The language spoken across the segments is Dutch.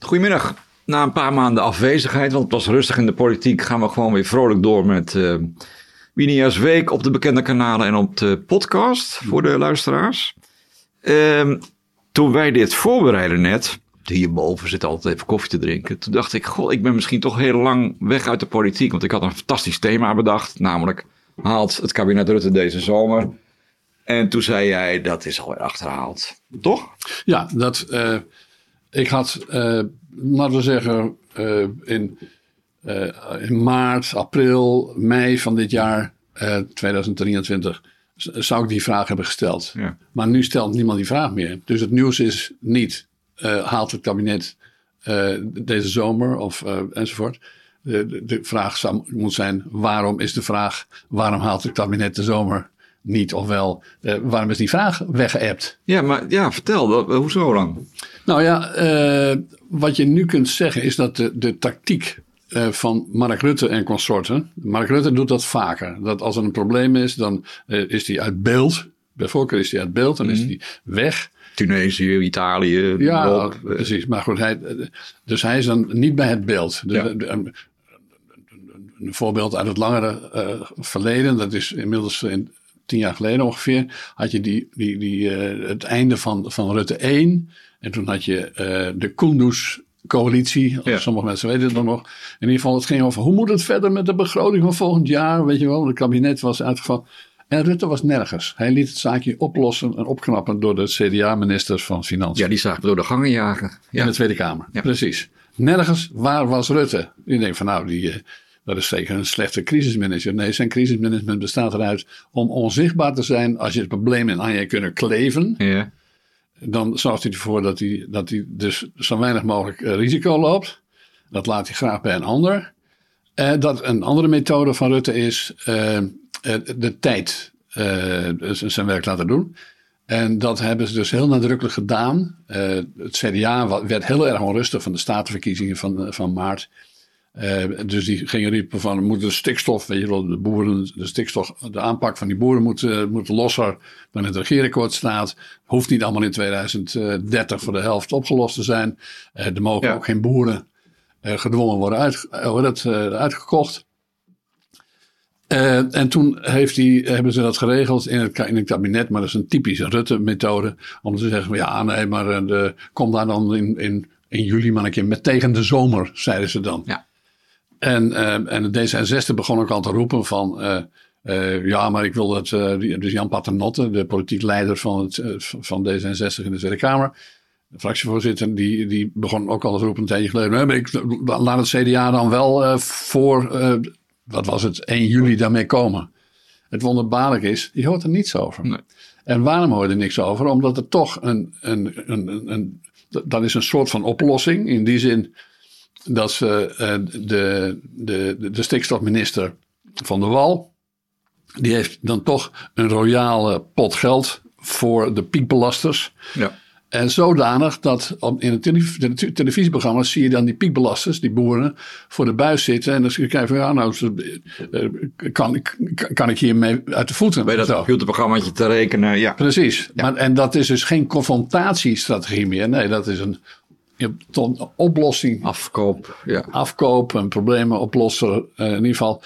Goedemiddag. Na een paar maanden afwezigheid, want het was rustig in de politiek, gaan we gewoon weer vrolijk door met uh, Winia's Week op de bekende kanalen en op de podcast voor de luisteraars. Uh, toen wij dit voorbereiden net, hierboven zit altijd even koffie te drinken. Toen dacht ik, goh, ik ben misschien toch heel lang weg uit de politiek. Want ik had een fantastisch thema bedacht, namelijk haalt het kabinet Rutte deze zomer. En toen zei jij, dat is alweer achterhaald. Toch? Ja, dat, uh, ik had, uh, laten we zeggen, uh, in, in maart, april, mei van dit jaar, 2023, zou ik die vraag hebben gesteld. Ja. Maar nu stelt niemand die vraag meer. Dus het nieuws is niet, haalt het kabinet deze zomer of enzovoort. De, de, vraag zou, moet zijn: waarom is de vraag, waarom haalt het kabinet de zomer niet? Ofwel, uh, waarom is die vraag weggeëpt? Ja, maar ja, vertel, hoezo dan? Nou ja, uh, wat je nu kunt zeggen is dat de, de tactiek uh, van Mark Rutte en consorten. Mark Rutte doet dat vaker. Dat als er een probleem is, dan is hij uit beeld. Bij voorkeur is hij uit beeld, dan mm. is hij weg. Tunesië, Italië. Ja, precies. Maar goed, hij, dus hij is dan niet bij het beeld. De, ja. de, een voorbeeld uit het langere uh, verleden, dat is inmiddels in, tien jaar geleden ongeveer, had je die, die, die, uh, het einde van, van Rutte 1. En toen had je uh, de Kunduz coalitie. Ja. Sommige mensen weten het dan nog. In ieder geval, het ging over hoe moet het verder met de begroting van volgend jaar. Weet je wel, het kabinet was uitgevallen. En Rutte was nergens. Hij liet het zaakje oplossen en opknappen door de CDA-ministers van Financiën. Ja, die zagen door de gangen jagen. Ja. In de Tweede Kamer, ja. precies. Nergens, waar was Rutte? Je denkt van nou, die, dat is zeker een slechte crisismanager. Nee, zijn crisismanagement bestaat eruit om onzichtbaar te zijn als je het probleem in aan je kunnen kleven. Ja. Dan zorgt hij ervoor dat hij, dat hij dus zo weinig mogelijk eh, risico loopt. Dat laat hij graag bij een ander. Uh, dat een andere methode van Rutte is uh, de tijd zijn werk laten doen. En dat hebben ze dus heel nadrukkelijk gedaan. het CDA werd heel erg onrustig van de statenverkiezingen van, van maart. Uh, dus die gingen riepen van, moet de stikstof, weet je wel, de boeren, de stikstof, de aanpak van die boeren moet, uh, moet losser dan in het regeerakkoord staat. Hoeft niet allemaal in 2030 voor de helft opgelost te zijn. Uh, er mogen ja. ook geen boeren gedwongen worden uit, dat, uitgekocht. en toen heeft die, hebben ze dat geregeld in het, in het kabinet, maar dat is een typische Rutte-methode. Om te zeggen, ja nee, maar de, kom daar dan in, in, in juli maar een keer met tegen de zomer, zeiden ze dan. Ja. En, uh, en de D66 begon ook al te roepen van... Uh, uh, ja, maar ik wil dat... dus Jan Paternotte, de politiek leider van, het, van D66 in de Tweede Kamer... De fractievoorzitter, die, die begon ook al te roepen een tijdje geleden... maar ik laat het CDA dan wel voor... wat was het? 1 juli daarmee komen. Het wonderbaarlijk is, je hoort er niets over. Nee. En waarom hoor je er niks over? Omdat er toch een, een, een, een, een... Dat is een soort van oplossing. In die zin dat ze uh, de, de, de stikstofminister van de Wal, die heeft dan toch een royale pot geld voor de piekbelasters. Ja. En zodanig dat in het televisie, televisieprogramma's zie je dan die piekbelasters, die boeren, voor de buis zitten. En dan je kijken van ja, nou, eh, kan, kan ik hiermee uit de voeten? Bij dat computerprogrammaatje te rekenen, ja. Precies. Ja. Maar, en dat is dus geen confrontatiestrategie meer. Nee, dat is een tot oplossing. Afkoop, ja. Afkoop en problemen oplossen. Uh, in ieder geval.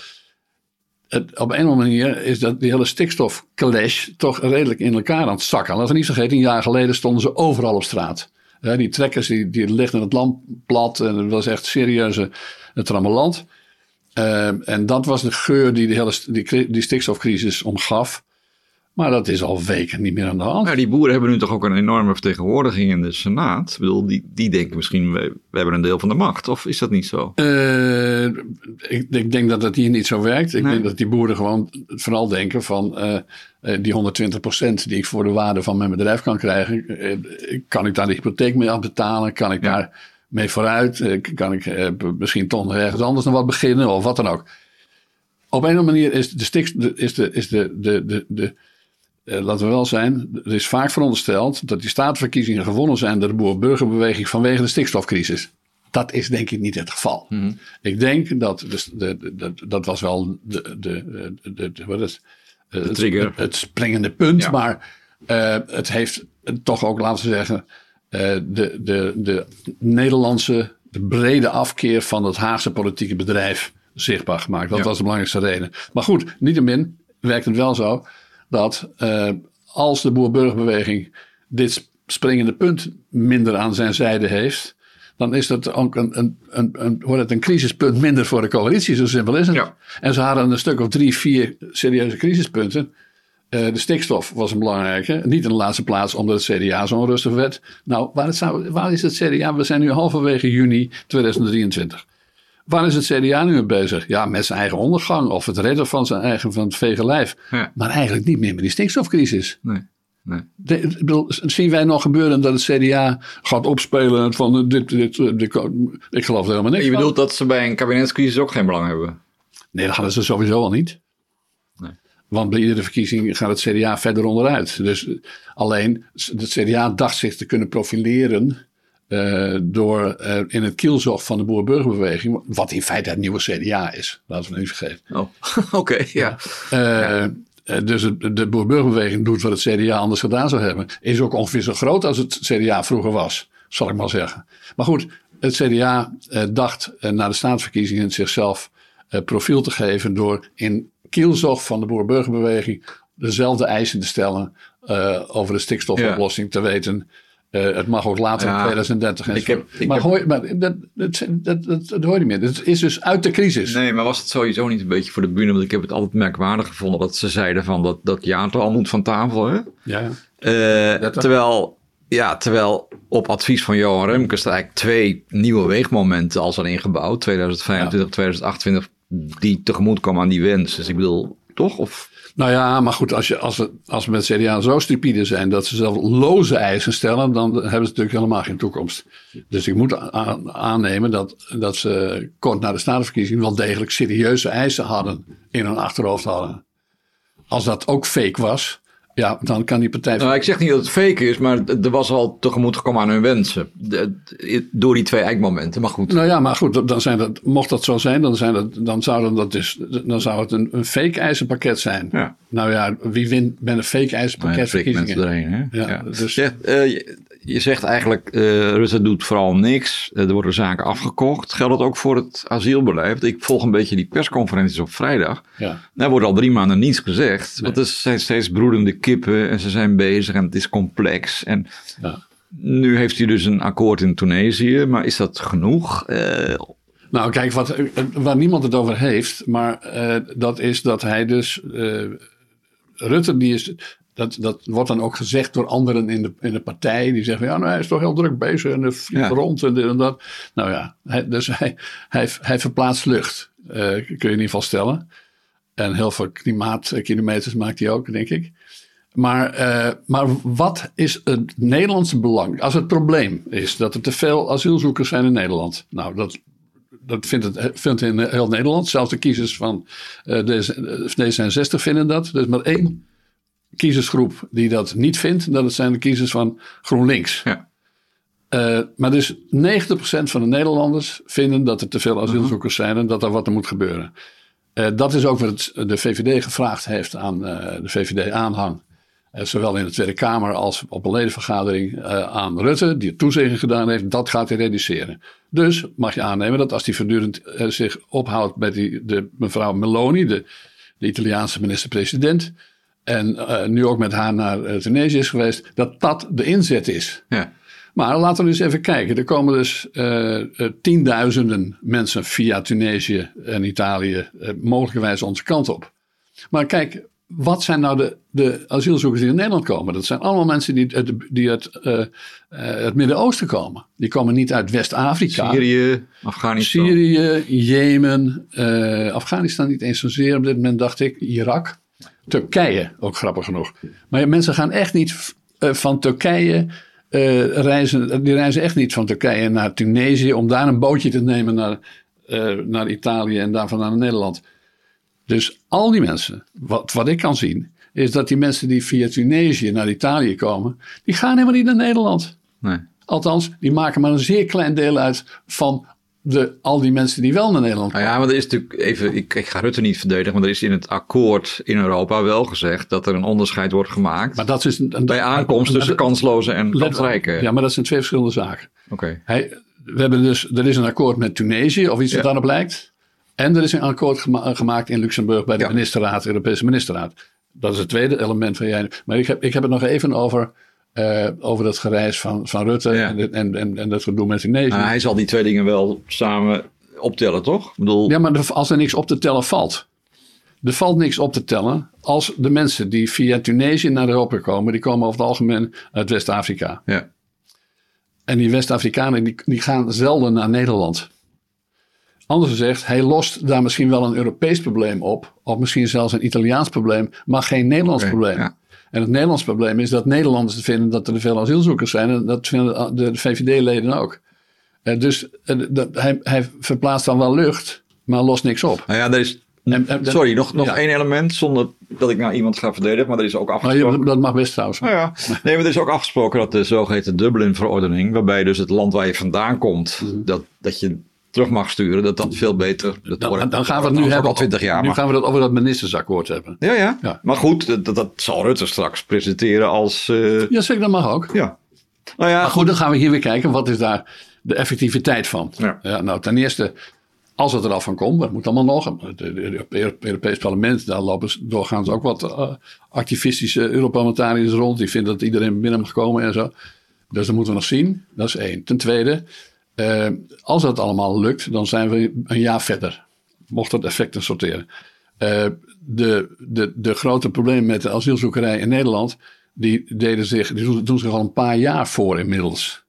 Het, op een of andere manier is dat die hele stikstofclash toch redelijk in elkaar aan het zakken. Laten we niet vergeten, een jaar geleden stonden ze overal op straat. die trekkers die, die legden het land plat en het was echt serieuze trammeland. Uh, en dat was de geur die de hele die, die stikstofcrisis omgaf. Maar dat is al weken niet meer aan de hand. Nou, die boeren hebben nu toch ook een enorme vertegenwoordiging in de Senaat. Ik bedoel, die, die denken misschien, we, we hebben een deel van de macht. Of is dat niet zo? Uh, ik, ik, denk dat dat hier niet zo werkt. Ik nee. denk dat die boeren gewoon vooral denken van... Uh, die 120 procent die ik voor de waarde van mijn bedrijf kan krijgen... kan ik daar de hypotheek mee afbetalen? Kan ik ja. daar mee vooruit? kan ik misschien toch nog ergens anders nog wat beginnen? Of wat dan ook. Op een of andere manier is de, stik, is de, is de, de, de, de uh, laten we wel zijn, er is vaak verondersteld dat die staatsverkiezingen gewonnen zijn door de boer-burgerbeweging vanwege de stikstofcrisis. Dat is denk ik niet het geval. Mm -hmm. Ik denk dat, dus de, de, de, dat was wel de, de, de, de, wat is, uh, de trigger. Het, het springende punt, ja. maar uh, het heeft toch ook, laten we zeggen, eh, de, de, de Nederlandse, de brede afkeer van het Haagse politieke bedrijf zichtbaar gemaakt. Dat Ja. was de belangrijkste reden. Maar goed, niettemin werkt het wel zo dat eh, als de boer-burgerbeweging dit sp- springende punt minder aan zijn zijde heeft, dan is dat ook een, een, een, een, wordt het een crisispunt minder voor de coalitie. Zo simpel is het. Ja. En ze hadden een stuk of drie, vier serieuze crisispunten. Eh, de stikstof was een belangrijke. Niet in de laatste plaats omdat het CDA zo onrustig werd. Nou, waar, het zou, waar is het CDA? We zijn nu halverwege juni 2023. Waar is het CDA nu mee bezig? Ja, met zijn eigen ondergang of het redden van zijn eigen van het vege lijf. Ja. Maar eigenlijk niet meer met die stikstofcrisis. Nee. nee. De, bedoel, zien wij nog gebeuren dat het CDA gaat opspelen van dit, dit, eh, dit, ik geloof er helemaal niks Je van. bedoelt dat ze bij een kabinetscrisis ook geen belang hebben? Nee, dat hadden ze sowieso al niet. Nee. Want bij iedere verkiezing gaat het CDA verder onderuit. Dus eh, alleen, het CDA dacht zich te kunnen profileren eh, door eh, in het kielzog van de boer-burgerbeweging, wat in feite het nieuwe CDA is. Laten we het niet vergeten. Oh, oké, ja. Eh, eh, Dus het- de boer-burgerbeweging doet wat het CDA anders gedaan zou hebben. Is ook ongeveer zo groot als het CDA vroeger was, zal ik maar zeggen. Maar goed, het CDA eh, dacht na de staatsverkiezingen zichzelf eh, profiel te geven door in kielzog van de boer-burgerbeweging dezelfde eisen te stellen eh, over de stikstofoplossing. Te weten, eh, het mag ook later in Ja, 2030. ik heb- ik maar heb- hoor, maar dat, dat, dat, dat, hoor je niet meer. Het is dus uit de crisis. Nee, maar was het sowieso niet een beetje voor de bühne? Want ik heb het altijd merkwaardig gevonden dat ze zeiden van dat, dat jaartal moet van tafel. Hè? Ja, Eh, terwijl, ja, terwijl op advies van Johan Remkes er eigenlijk twee nieuwe weegmomenten al zijn ingebouwd. 2025, 2028, die tegemoet komen aan die wens. Dus ik bedoel, toch? Of, Nou ja, maar goed, als, je, als, we, als we met CDA zo stupide zijn dat ze zelf loze eisen stellen, dan hebben ze natuurlijk helemaal geen toekomst. Dus ik moet aan- aannemen dat, dat ze kort na de statenverkiezing wel degelijk serieuze eisen hadden in hun achterhoofd hadden. Als dat ook fake was, ja, dan kan die partij. nou, ik zeg niet dat het fake is, maar er was al tegemoet gekomen aan hun wensen. Door die twee eikmomenten. Maar goed. Nou ja, maar goed, dan zijn dat, mocht dat zo zijn, dan, zijn dat, dan, zou, dat dus, dan zou het een, een fake eisenpakket zijn. Ja. Nou ja, wie wint met een fake Nou ja, verkiezingen? Hè? Ja, dus- eh, je, zegt eigenlijk, eh, Rutte doet vooral niks. Eh, er worden zaken afgekocht. Geldt dat ook voor het asielbeleid? Ik volg een beetje die persconferenties op vrijdag. Ja. Daar wordt al drie maanden niets gezegd. Want er zijn steeds broedende kippen en ze zijn bezig en het is complex. En Ja. nu heeft hij dus een akkoord in Tunesië. Maar is dat genoeg? Eh, Nou, kijk, wat, waar niemand het over heeft, maar dat is dat hij dus. Rutte, die is. Dat, dat wordt dan ook gezegd door anderen in de, in de partij. Die zeggen: Ja, nou, hij is toch heel druk bezig en hij vliegt Ja. rond en dit en dat. Nou ja, hij, dus hij, hij, hij verplaatst lucht. eh, kun je in ieder geval stellen. En heel veel klimaatkilometers maakt hij ook, denk ik. Maar, eh, maar wat is het Nederlandse belang? Als het probleem is dat er te veel asielzoekers zijn in Nederland. Nou, dat, dat vindt, het, vindt in heel Nederland. Zelfs de kiezers van eh, de D66 vinden dat. Er is maar één kiezersgroep die dat niet vindt. Dat zijn de kiezers van GroenLinks. ja. Eh, maar dus 90% van de Nederlanders vinden dat er te veel asielzoekers zijn en dat er wat er moet gebeuren. Eh, dat is ook wat het- de VVD gevraagd heeft aan eh, de VVD-aanhang. Zowel in de Tweede Kamer als op een ledenvergadering aan Rutte, die het toezegging gedaan heeft, dat gaat hij reduceren. Dus mag je aannemen dat als hij voortdurend zich ophoudt bij die, de, mevrouw Meloni, de, de Italiaanse minister-president, en eh, nu ook met haar naar eh, Tunesië is geweest, dat dat de inzet is. ja. Maar laten we eens even kijken. Er komen dus eh, tienduizenden mensen via Tunesië en Italië mogelijkerwijs onze kant op. Maar kijk, wat zijn nou de, de asielzoekers die in Nederland komen? Dat zijn allemaal mensen die uit, die uit het Midden-Oosten komen. Die komen niet uit West-Afrika. Syrië, Afghanistan. Syrië, Jemen, Afghanistan niet eens zozeer. Op dit moment dacht ik Irak. Turkije, ook grappig genoeg. Maar mensen gaan echt niet eh, van Turkije eh, reizen. Die reizen echt niet van Turkije naar Tunesië om daar een bootje te nemen naar, eh, naar Italië en daarvan naar Nederland. Dus al die mensen, wat, wat ik kan zien, is dat die mensen die via Tunesië naar Italië komen, die gaan helemaal niet naar Nederland. Nee. Althans, die maken maar een zeer klein deel uit van de, al die mensen die wel naar Nederland Nou ja, maar er is natuurlijk even, ik, ik ga Rutte niet verdedigen, maar er is in het akkoord in Europa wel gezegd dat er een onderscheid wordt gemaakt Maar dat is een, een- bij aankomst tussen kansloze en kansrijke. Ja, maar dat zijn twee verschillende zaken. Oké. We hebben dus, er is een akkoord met Tunesië, of iets Ja. wat daarop lijkt. En er is een akkoord gema- gemaakt in Luxemburg bij de Ja. ministerraad, Europese ministerraad. Dat is het tweede element van jij. Maar ik heb, ik heb het nog even over, eh, over dat gereis van, van Rutte Ja. en, en, en, en dat gedoe met Tunesië. Maar hij zal die twee dingen wel samen optellen, toch? Ik bedoel, Ja, maar als er niks op te tellen valt. Er valt niks op te tellen als de mensen die via Tunesië naar Europa komen, die komen over het algemeen uit West-Afrika. ja. En die West-Afrikanen die, die gaan zelden naar Nederland. Anders gezegd, hij lost daar misschien wel een Europees probleem op. Of misschien zelfs een Italiaans probleem, maar geen Nederlands probleem. ja. En het Nederlands probleem is dat Nederlanders vinden dat er veel asielzoekers zijn. En dat vinden de VVD-leden ook. Eh, dus eh, dat, hij, hij verplaatst dan wel lucht, maar lost niks op. Nou ja, er is. En- en- sorry, nog, nog ja. één element zonder dat ik nou iemand ga verdedigen, maar er is ook Maar afgesproken. je- dat mag best trouwens. Nou ja, nee, maar er is ook afgesproken dat de zogeheten Dublin-verordening, waarbij dus het land waar je vandaan komt, dat, dat je terug mag sturen, dat dat veel beter. Dat. Dan, gaan we het dat nu hebben. al 20 jaar. nu maar- gaan we het over dat ministersakkoord hebben. ja, ja, Ja. Maar goed, dat, dat, dat zal Rutte straks presenteren als. eh, Ja, zeker, dat mag ook. ja. Nou ja, Maar goed, dan gaan we hier weer kijken. Wat is daar de effectiviteit van? Ja. nou, ten eerste, als het er af van komt, dat moet allemaal nog. Het Europees Parlement, daar lopen doorgaans ook wat eh, activistische Europarlementariërs rond. Die vinden dat iedereen binnen mag komen en zo. Dus dat moeten we nog zien. Dat is één. Ten tweede, eh, als dat allemaal lukt, dan zijn we een jaar verder. Mocht dat effecten sorteren. Eh, de, de, de grote problemen met de asielzoekerij in Nederland, die, deden zich, die doen, zich al een paar jaar voor inmiddels.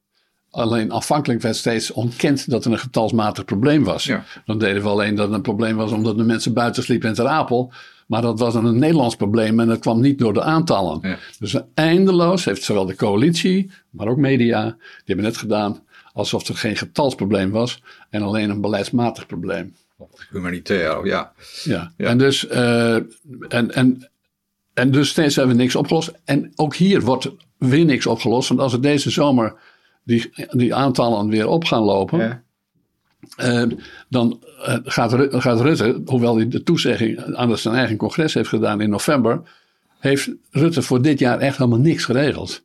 Alleen afhankelijk werd steeds ontkend dat er een getalsmatig probleem was. Ja. Dan deden we alleen dat het een probleem was omdat de mensen buiten sliepen in Ter Apel. Maar dat was een Nederlands probleem en dat kwam niet door de aantallen. Ja. Dus eindeloos heeft zowel de coalitie, maar ook media, die hebben net gedaan alsof er geen getalsprobleem was en alleen een beleidsmatig probleem. humanitair, ja. Ja. Ja. En, dus, eh, en, en, en dus steeds hebben we niks opgelost. En ook hier wordt weer niks opgelost. Want als er deze zomer die, die aantallen weer op gaan lopen. Ja. eh, dan eh, gaat, Ru- gaat Rutte, hoewel hij de toezegging aan zijn eigen congres heeft gedaan in november. Heeft Rutte voor dit jaar echt helemaal niks geregeld.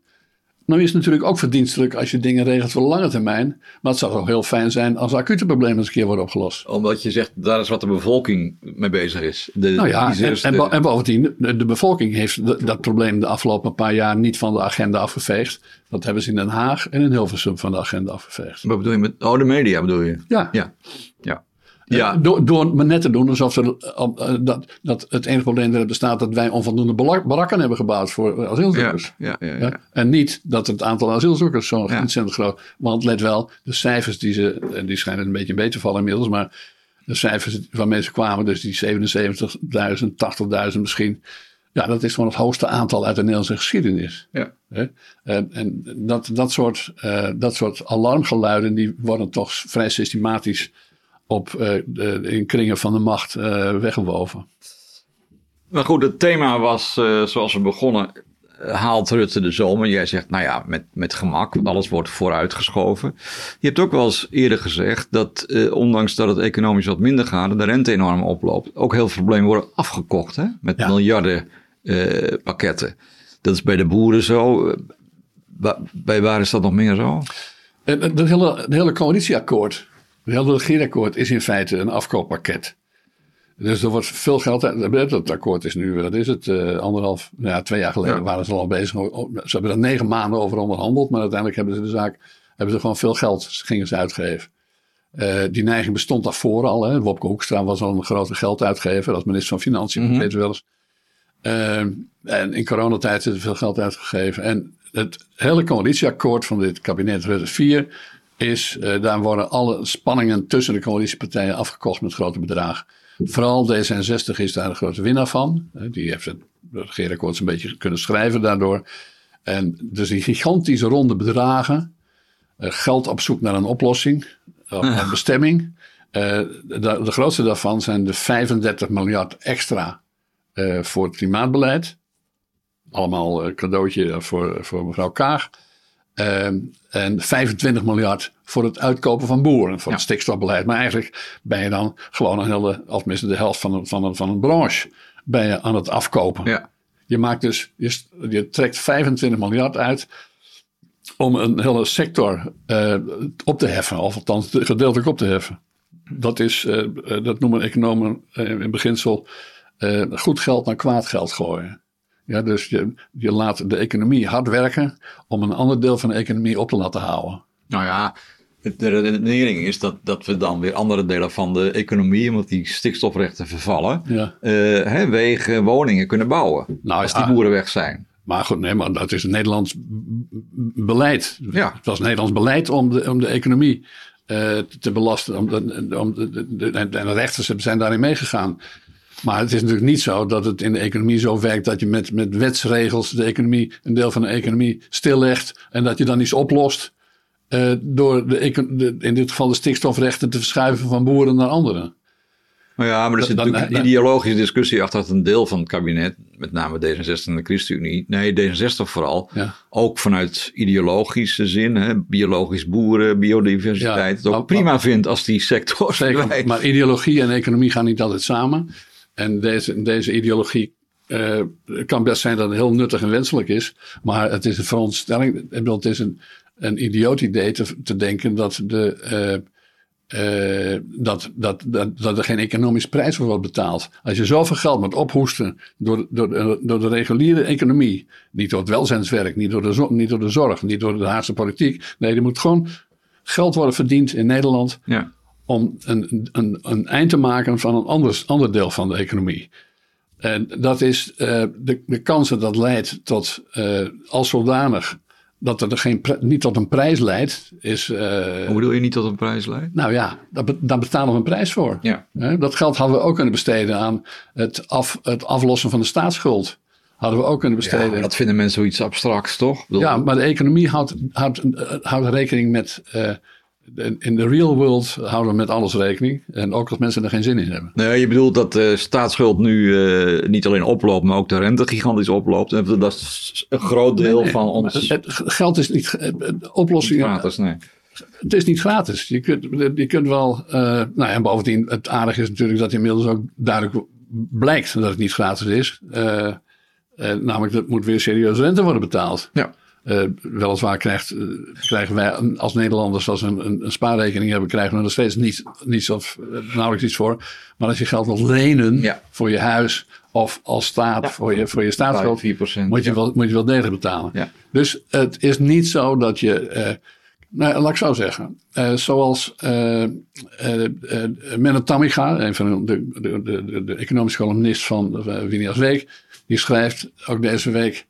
Nou is het natuurlijk ook verdienstelijk als je dingen regelt voor de lange termijn. Maar het zou ook heel fijn zijn als acute problemen eens een keer worden opgelost. Omdat je zegt, daar is wat de bevolking mee bezig is. De, Nou ja, en, en, de- bo- en bovendien, de, de bevolking heeft de- dat probleem de afgelopen paar jaar niet van de agenda afgeveegd. Dat hebben ze in Den Haag en in Hilversum van de agenda afgeveegd. Wat bedoel je met, oh de media bedoel je? Ja, Ja, ja. Ja, Door, door maar net te doen alsof er, eh, dat, dat het enige probleem erin bestaat dat wij onvoldoende barakken hebben gebouwd voor ja, asielzoekers. ja, ja? En niet dat het aantal asielzoekers zo ontzettend groot. Want let wel, de cijfers die ze, die schijnen een beetje mee te vallen inmiddels, maar de cijfers waarmee ze kwamen, dus die 77.000, 80.000 misschien. Ja, dat is gewoon het hoogste aantal uit de Nederlandse geschiedenis. ja. En, en dat, dat, soort, eh, dat soort alarmgeluiden, die worden toch vrij systematisch op, eh, de, in kringen van de macht eh, weggewoven. Maar goed, het thema was, eh, zoals we begonnen, haalt Rutte de zomer. Jij zegt, nou ja, met, met gemak, want alles wordt vooruitgeschoven. Je hebt ook wel eens eerder gezegd dat, eh, ondanks dat het economisch wat minder gaat, en de rente enorm oploopt, ook heel veel problemen worden afgekocht, hè? Met Ja. miljarden eh, pakketten. Dat is bij de boeren zo. Bij waar is dat nog meer zo? Het hele, het hele coalitieakkoord, het hele regeerakkoord is in feite een afkooppakket. Dus er wordt veel geld uit. Het akkoord is nu, wat is het, eh, anderhalf, nou ja, twee jaar geleden Ja. waren ze al bezig. Ze hebben er negen maanden over onderhandeld, maar uiteindelijk hebben ze de zaak, hebben ze gewoon veel geld gingen ze uitgeven. Eh, die neiging bestond daarvoor al. Hè. Wopke Hoekstra was al een grote gelduitgever als minister van Financiën, dat weten we wel eens. Ehm, en in coronatijd is er veel geld uitgegeven. En het hele coalitieakkoord van dit kabinet Rutte 4 is, eh, daar worden alle spanningen tussen de coalitiepartijen afgekocht met grote bedragen. Vooral D66 is daar een grote winnaar van. Eh, Die heeft het regeerakkoord een beetje kunnen schrijven daardoor. En dus die gigantische ronde bedragen, eh, geld op zoek naar een oplossing, op een bestemming. Eh, de, de grootste daarvan zijn de 35 miljard extra eh, voor het klimaatbeleid. Allemaal cadeautje voor, voor mevrouw Kaag. Ehm, en 25 miljard voor het uitkopen van boeren, voor het stikstofbeleid. Maar eigenlijk ben je dan gewoon een hele, of tenminste de helft van een, van een, van een branche, ben je aan het afkopen. Ja. Je maakt dus, je, je trekt 25 miljard uit om een hele sector eh, op te heffen, of althans gedeeltelijk op te heffen. Dat is, eh, dat noemen economen in beginsel goed geld naar kwaad geld gooien. Ja, dus je, je laat de economie hard werken om een ander deel van de economie op te laten houden. Nou ja, de redenering is dat, dat we dan weer andere delen van de economie, omdat die stikstofrechten vervallen, Ja. eh, hè, wegen, woningen kunnen bouwen. Nou als ja. die boeren weg zijn. Maar goed, nee, maar dat is een Nederlands beleid. Ja. Het was Nederlands beleid om de, om de economie eh, te belasten. Om de, om de, de- de- en de rechters zijn daarin meegegaan. Maar het is natuurlijk niet zo dat het in de economie zo werkt dat je met, met wetsregels de economie, een deel van de economie stillegt. En dat je dan iets oplost eh, door de, in dit geval de stikstofrechten te verschuiven van boeren naar anderen. Nou ja, maar er zit Dan- natuurlijk dan- een ideologische discussie achter dat een deel van het kabinet, met name D66 en de ChristenUnie, nee D66 vooral, Ja. ook vanuit ideologische zin, hè, biologisch boeren, biodiversiteit, Ja, het ook prima vindt als die sector Zeker, maar ideologie en economie gaan niet altijd samen. En deze, deze ideologie eh, kan best zijn dat het heel nuttig en wenselijk is. Maar het is een veronderstelling. Het is een, een idioot idee te, denken dat, de, eh, eh, dat, dat, dat, er geen economisch prijs voor wordt betaald. Als je zoveel geld moet ophoesten door, door, door de reguliere economie. Niet door het welzijnswerk, niet door de, niet door de zorg, niet door de Haagse politiek. Nee, er moet gewoon geld worden verdiend in Nederland Ja. Om een, een, een eind te maken van een ander, ander deel van de economie. En dat is eh, de, de kans dat dat leidt tot eh, als zodanig dat het er geen, niet tot een prijs leidt, is. eh, Hoe bedoel je niet tot een prijs leidt? nou ja, daar, be- daar betalen we een prijs voor. Ja. Dat geld hadden we ook kunnen besteden aan het, af, het aflossen van de staatsschuld. Hadden we ook kunnen besteden. dat vinden mensen zoiets abstracts, toch? Bedoel, Ja, maar de economie houdt, houdt, eh, houdt rekening met. eh, in de real world houden we met alles rekening. En ook als mensen er geen zin in hebben. Nee, je bedoelt dat de staatsschuld nu eh, niet alleen oploopt, maar ook de rente gigantisch oploopt. En dat is een groot deel Nee, van ons Het, geld is niet. eh, oplossing. gratis. Nee. Het is niet gratis. Je kunt, je kunt wel. eh, nou, en bovendien, het aardige is natuurlijk dat inmiddels ook duidelijk blijkt dat het niet gratis is. Eh, eh, namelijk, dat moet weer serieus rente worden betaald. Ja. Eh, weliswaar krijgt, eh, krijgen wij als Nederlanders, als een, een, een spaarrekening hebben, krijgen we er nog steeds niet, niets of eh, nauwelijks iets voor. Maar als je geld wilt lenen Ja. voor je huis of als staat voor, je, voor je staatsschuld, 4%. moet je, ja. wel, moet je wel degelijk betalen. Dus het is niet zo dat je. nou, laat ik zo zeggen. zoals Menno Tammiga, een van de, de, de, de, economische columnist van uh, Winias Week, die schrijft ook deze week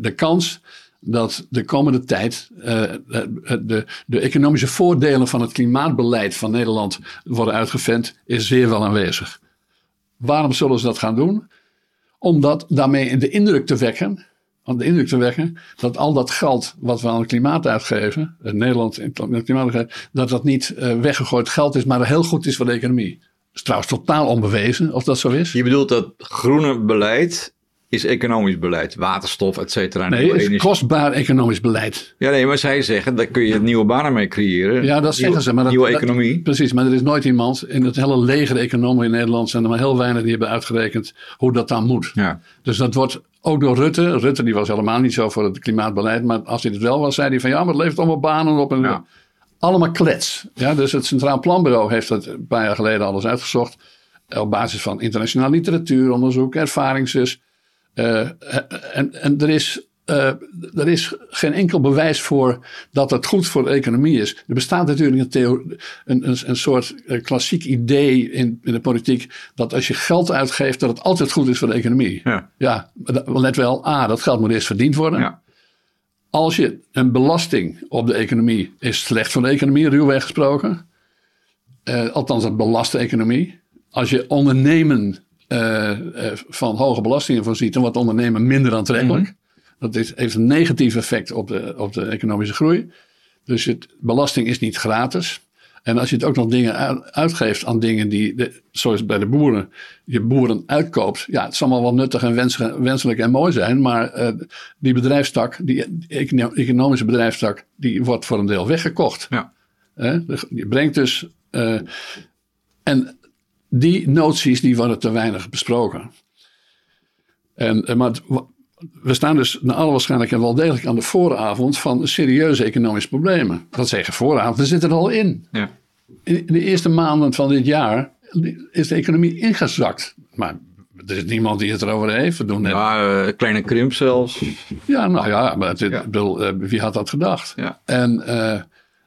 de kans dat de komende tijd eh, de, de economische voordelen van het klimaatbeleid van Nederland worden uitgevent, is zeer wel aanwezig. Waarom zullen ze dat gaan doen? Omdat daarmee de indruk te wekken, de indruk te wekken dat al dat geld wat we aan het klimaat uitgeven, in Nederland in het klimaat dat dat niet eh, weggegooid geld is, maar heel goed is voor de economie. Dat is trouwens totaal onbewezen of dat zo is. Je bedoelt dat groene beleid is economisch beleid, waterstof, et cetera. Nee, is energie. kostbaar economisch beleid. Ja, nee, maar zij zeggen, daar kun je nieuwe banen mee creëren. Ja, dat zeggen ze. Maar dat, nieuwe dat- economie. precies, maar er is nooit iemand in het hele leger economen in Nederland zijn er maar heel weinig die hebben uitgerekend hoe dat dan moet. Ja. Dus dat wordt ook door Rutte. Rutte die was helemaal niet zo voor het klimaatbeleid. Maar als hij het wel was, zei hij van ja, maar het levert allemaal banen op. En Ja. Allemaal klets. Ja, dus het Centraal Planbureau heeft dat een paar jaar geleden alles uitgezocht. Op basis van internationaal literatuuronderzoek, ervaringszus. Eh, en, en er is eh, er is geen enkel bewijs voor dat het goed voor de economie is. Er bestaat natuurlijk een, een, een, een soort eh, klassiek idee in, in de politiek. dat als je geld uitgeeft, dat het altijd goed is voor de economie. Ja. Ja, let wel, A, dat geld moet eerst verdiend worden. Ja. Als je een belasting op de economie is slecht voor de economie, ruwweg gesproken. Althans, het belast de economie. Als je ondernemen van hoge belastingen voorziet, dan wordt ondernemen minder aantrekkelijk. Dat is, heeft een negatief effect op de, op de economische groei. Dus het, belasting is niet gratis. En als je het ook nog dingen uitgeeft aan dingen die, de, zoals bij de boeren, je boeren uitkoopt. Ja, het zal allemaal wel nuttig en wens- wenselijk en mooi zijn. Maar eh, die bedrijfstak, die econo- economische bedrijfstak, die wordt voor een deel weggekocht. Ja. Hè? Je brengt dus. eh, en die noties die worden te weinig besproken. En, eh, maar het- we staan dus naar alle waarschijnlijkheid wel degelijk aan de vooravond van serieuze economische problemen. Dat zeggen vooravond, we zitten er al in. Ja. In de eerste maanden van dit jaar is de economie ingezakt. Maar er is niemand die het erover heeft. We doen net, ja. Ja, eh, kleine krimp zelfs. nou ja, maar het, Ja. ik bedoel, eh, wie had dat gedacht? Ja. En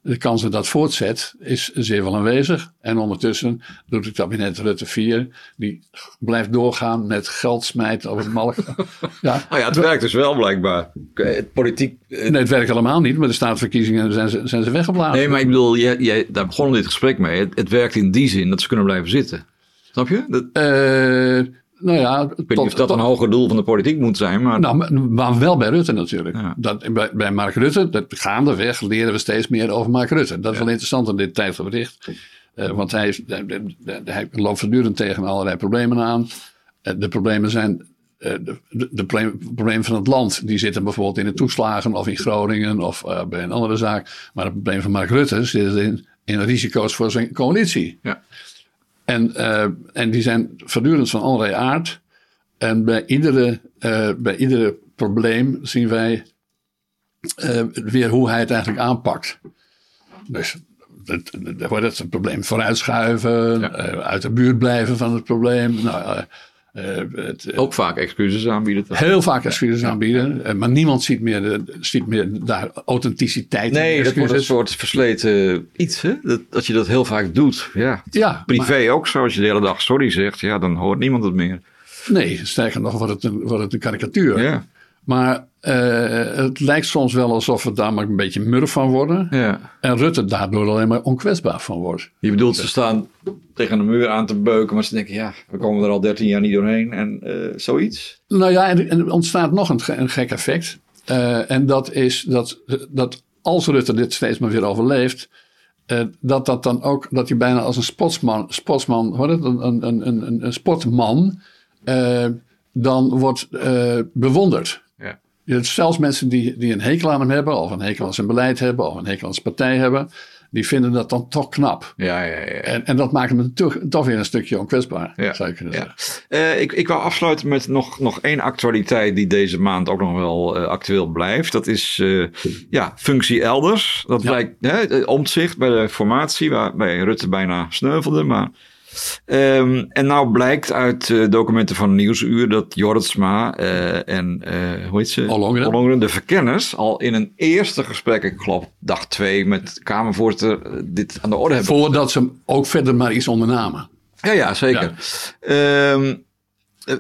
de kans dat dat voortzet is zeer wel aanwezig. En ondertussen doet het kabinet Rutte 4, die blijft doorgaan met geld smijten over het malk. ja, Nou ja, het werkt dus wel blijkbaar. Het politiek... eh, nee, het werkt helemaal niet. Met de staatsverkiezingen zijn ze, zijn ze weggeblazen. Nee, maar ik bedoel, jij, jij, daar begon dit gesprek mee. Het, het werkt in die zin dat ze kunnen blijven zitten. Snap je? Dat, Eh, nou ja, weet niet of dat een hoger doel van de politiek moet zijn, maar... Nou, maar- wel bij Rutte natuurlijk. Ja. Dat, bij, bij Mark Rutte, dat gaandeweg leren we steeds meer over Mark Rutte. Dat is wel interessant in dit tijdbericht. Eh want hij, is- hij, hij- loopt voortdurend tegen allerlei problemen aan. Eh, de problemen zijn. eh, de, de, problemen van het land, die zitten bijvoorbeeld in de toeslagen of in Groningen of bij een andere zaak. Maar het probleem van Mark Rutte zit in, in risico's voor zijn coalitie. Ja. En, eh, en die zijn voortdurend van allerlei aard. En bij iedere, eh, bij iedere probleem zien wij eh, weer hoe hij het eigenlijk aanpakt. Dus het, het, wordt het een probleem vooruitschuiven, Ja. uit de buurt blijven van het probleem. Nou, het, eh, Ook vaak excuses aanbieden. heel vaak excuses aanbieden, eh, maar niemand ziet meer, de, ziet meer daar authenticiteit in. Nee, dat wordt een soort versleten iets, hè? Dat, dat je dat heel vaak doet. Ja. Ja, Privé ook zo. Als je de hele dag sorry zegt, ja, dan hoort niemand het meer. Nee, sterker nog wordt het een, wordt het een karikatuur. Ja, Maar eh, het lijkt soms wel alsof we daar maar een beetje murf van worden. ja. En Rutte daardoor alleen maar onkwetsbaar van wordt. Je bedoelt, ze staan tegen de muur aan te beuken, maar ze denken, ja, we komen er al 13 jaar niet doorheen en eh, zoiets. Nou ja, en, er ontstaat nog een, ge- een gek effect. Eh, en dat is dat, dat als Rutte dit steeds maar weer overleeft. dat dat dan ook, dat hij bijna als een sportsman, sportsman hoor het, een, een, een, een, een sportman, dan wordt bewonderd. Zelfs mensen die, die een hekel aan hem hebben, of een hekel aan zijn beleid hebben, of een hekel aan zijn partij hebben, die vinden dat dan toch knap. Ja, ja, ja. En, en dat maakt hem toch, toch weer een stukje onkwetsbaar, Ja, zou je kunnen ja. zeggen. Eh, ik, ik wou afsluiten met nog, nog één actualiteit die deze maand ook nog wel eh, actueel blijft. Dat is eh, ja, functie elders. Dat Ja. blijkt hè, omzicht bij de formatie, waarbij Rutte bijna sneuvelde. Maar, Ehm, en nou blijkt uit eh, documenten van Nieuwsuur dat Jorritsma eh, en eh, hoe heet ze? Ollongren. de verkenners, al in een eerste gesprek, ik geloof dag twee, met Kamervoorzitter dit aan de orde hebben Voordat ze ook verder maar iets ondernamen. ja, ja, zeker. Ehm, het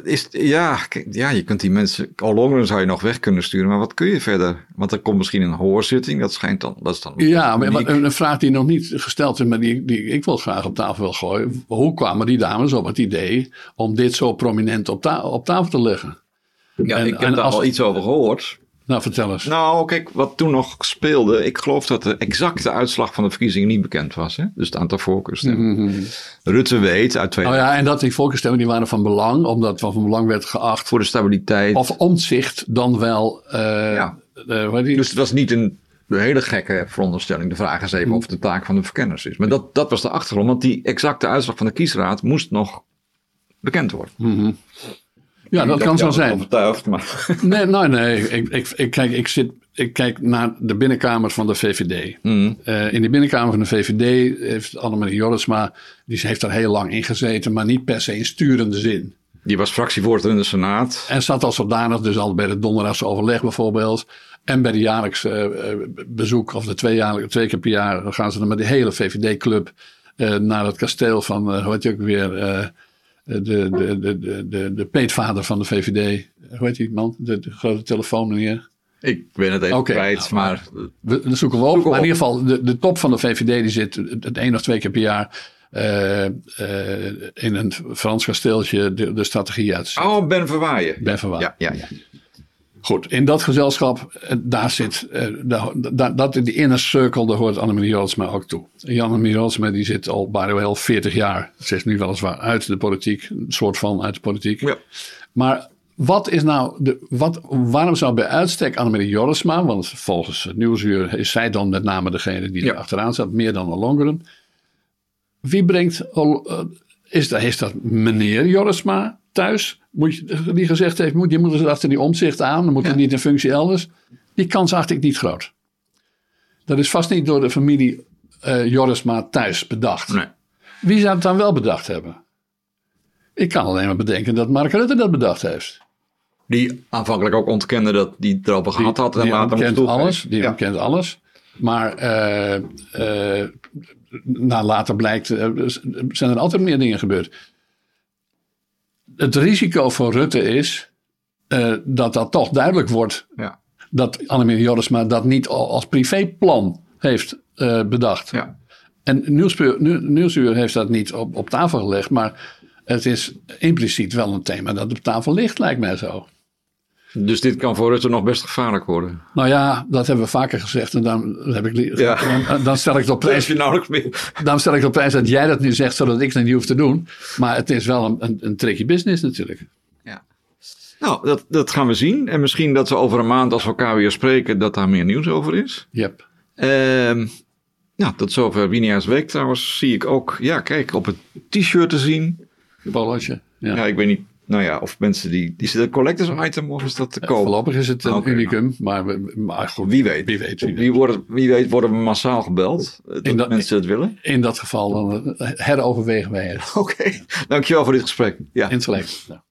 is, ja, ja, je kunt die mensen, al langer zou je nog weg kunnen sturen, maar wat kun je verder? Want er komt misschien een hoorzitting, dat schijnt dan, dat is dan Ja, maar uniek. een vraag die nog niet gesteld is, maar die, die ik wel graag op tafel wil gooien. Hoe kwamen die dames op het idee om dit zo prominent op, ta- op tafel te leggen? ja, en- ik heb en daar als- al iets over gehoord. Nou, vertel eens. Nou, kijk, wat toen nog speelde, ik geloof dat de exacte uitslag van de verkiezingen niet bekend was. Hè? Dus het aantal voorkeurstemmen. Rutte weet uit twee Nou ja, en dat die voorkeurstemmen die waren van belang, omdat wat van belang werd geacht. voor de stabiliteit. Of omzicht dan wel. eh Ja. eh, die? Dus het was niet een hele gekke veronderstelling. De vraag is even of het de taak van de verkenners is. Maar dat, dat was de achtergrond. Want die exacte uitslag van de kiesraad moest nog bekend worden. Ja, dat kan zo zijn. Overtuigd, maar... Nee, nee, nee. Ik, ik, ik, kijk, ik, zit, ik kijk naar de binnenkamer van de VVD. Mhm. Eh, in de binnenkamer van de VVD heeft Annemarie Jorritsma... die heeft daar heel lang in gezeten... maar niet per se in sturende zin. Die was fractievoorzitter in de Senaat. En zat als zodanig dus al bij het donderdagse overleg bijvoorbeeld... en bij de jaarlijkse eh, eh, bezoek... of de tweejaarlijke, twee keer per jaar... gaan ze dan met de hele VVD-club... eh, naar het kasteel van, hoe heet je ook weer... eh, de, de, de, de, de, de peetvader van de VVD. Hoe heet die man? De, de grote telefoonmeneer. Ik ben het even Oké, kwijt, nou, maar... We, dat zoeken we op. Zoeken maar in ieder geval, de, de top van de VVD die zit het, één of twee keer per jaar eh, eh, in een Frans kasteeltje de, de strategie uit. Oh, Ben Verwaaien. Ben Verwaaien. Ja, ja, ja. Goed, in dat gezelschap, eh, daar zit, eh, daar, daar, dat in die inner circle, daar hoort Annemarie Joodsma ook toe. Annemarie Joodsma die zit al bijna wel 40 jaar, ze is nu weliswaar uit de politiek, een soort van uit de politiek. Ja. Maar wat is nou, de, wat, waarom zou bij uitstek Annemarie Jorisma, want volgens het Nieuwsuur is zij dan met name degene die Ja. er achteraan staat, meer dan Ollongren. Wie brengt, eh, is, dat, is dat meneer Jorisma thuis? Moet je, die gezegd heeft, moet, je moet eens achter die omzicht aan, dan moet er Ja. niet een functie elders. Die kans acht ik niet groot. Dat is vast niet door de familie eh Jorisma thuis bedacht. Nee. Wie zou het dan wel bedacht hebben? Ik kan alleen maar bedenken dat Mark Rutte dat bedaad heeft. Die aanvankelijk ook ontkende dat die het erover gehad had. En die later ontkent alles. Die Ja. ontkent alles. Maar na later blijkt, zijn er altijd meer dingen gebeurd. Het risico voor Rutte is eh, dat dat toch duidelijk wordt Ja. dat Annemarie Jorisma dat niet al als privéplan heeft eh, bedacht. Ja. En Nieuwsuur, Nieuwsuur heeft dat niet op, op tafel gelegd, maar het is impliciet wel een thema dat op tafel ligt, lijkt mij zo. Dus dit kan voor Rutte nog best gevaarlijk worden. Nou ja, dat hebben we vaker gezegd en dan, heb ik, Ja. dan, dan stel ik het op Daar prijs. is je nauwelijks meer. Dan stel ik het op prijs dat jij dat nu zegt, zodat ik het niet hoef te doen. Maar het is wel een, een, een tricky business natuurlijk. Ja. Nou, dat, dat gaan we zien. En misschien dat we over een maand, als we elkaar weer spreken, dat daar meer nieuws over is. Yep. Ehm nou, tot zover Winia's Week trouwens. Zie ik ook, ja, kijk, op het t-shirt te zien. Bolletje. Ja. Ja, ik weet niet, nou ja, of mensen die, die is het een collectors item of is dat te koop? Voorlopig is het een unicum, maar, maar goed, Wie weet. Wie weet, wie weet. Wie, weet worden we massaal gebeld. eh, Dat, mensen het willen. In dat geval dan eh, heroverwegen wij het. Oké, dankjewel voor dit gesprek. Ja. In het gelijk. Ja.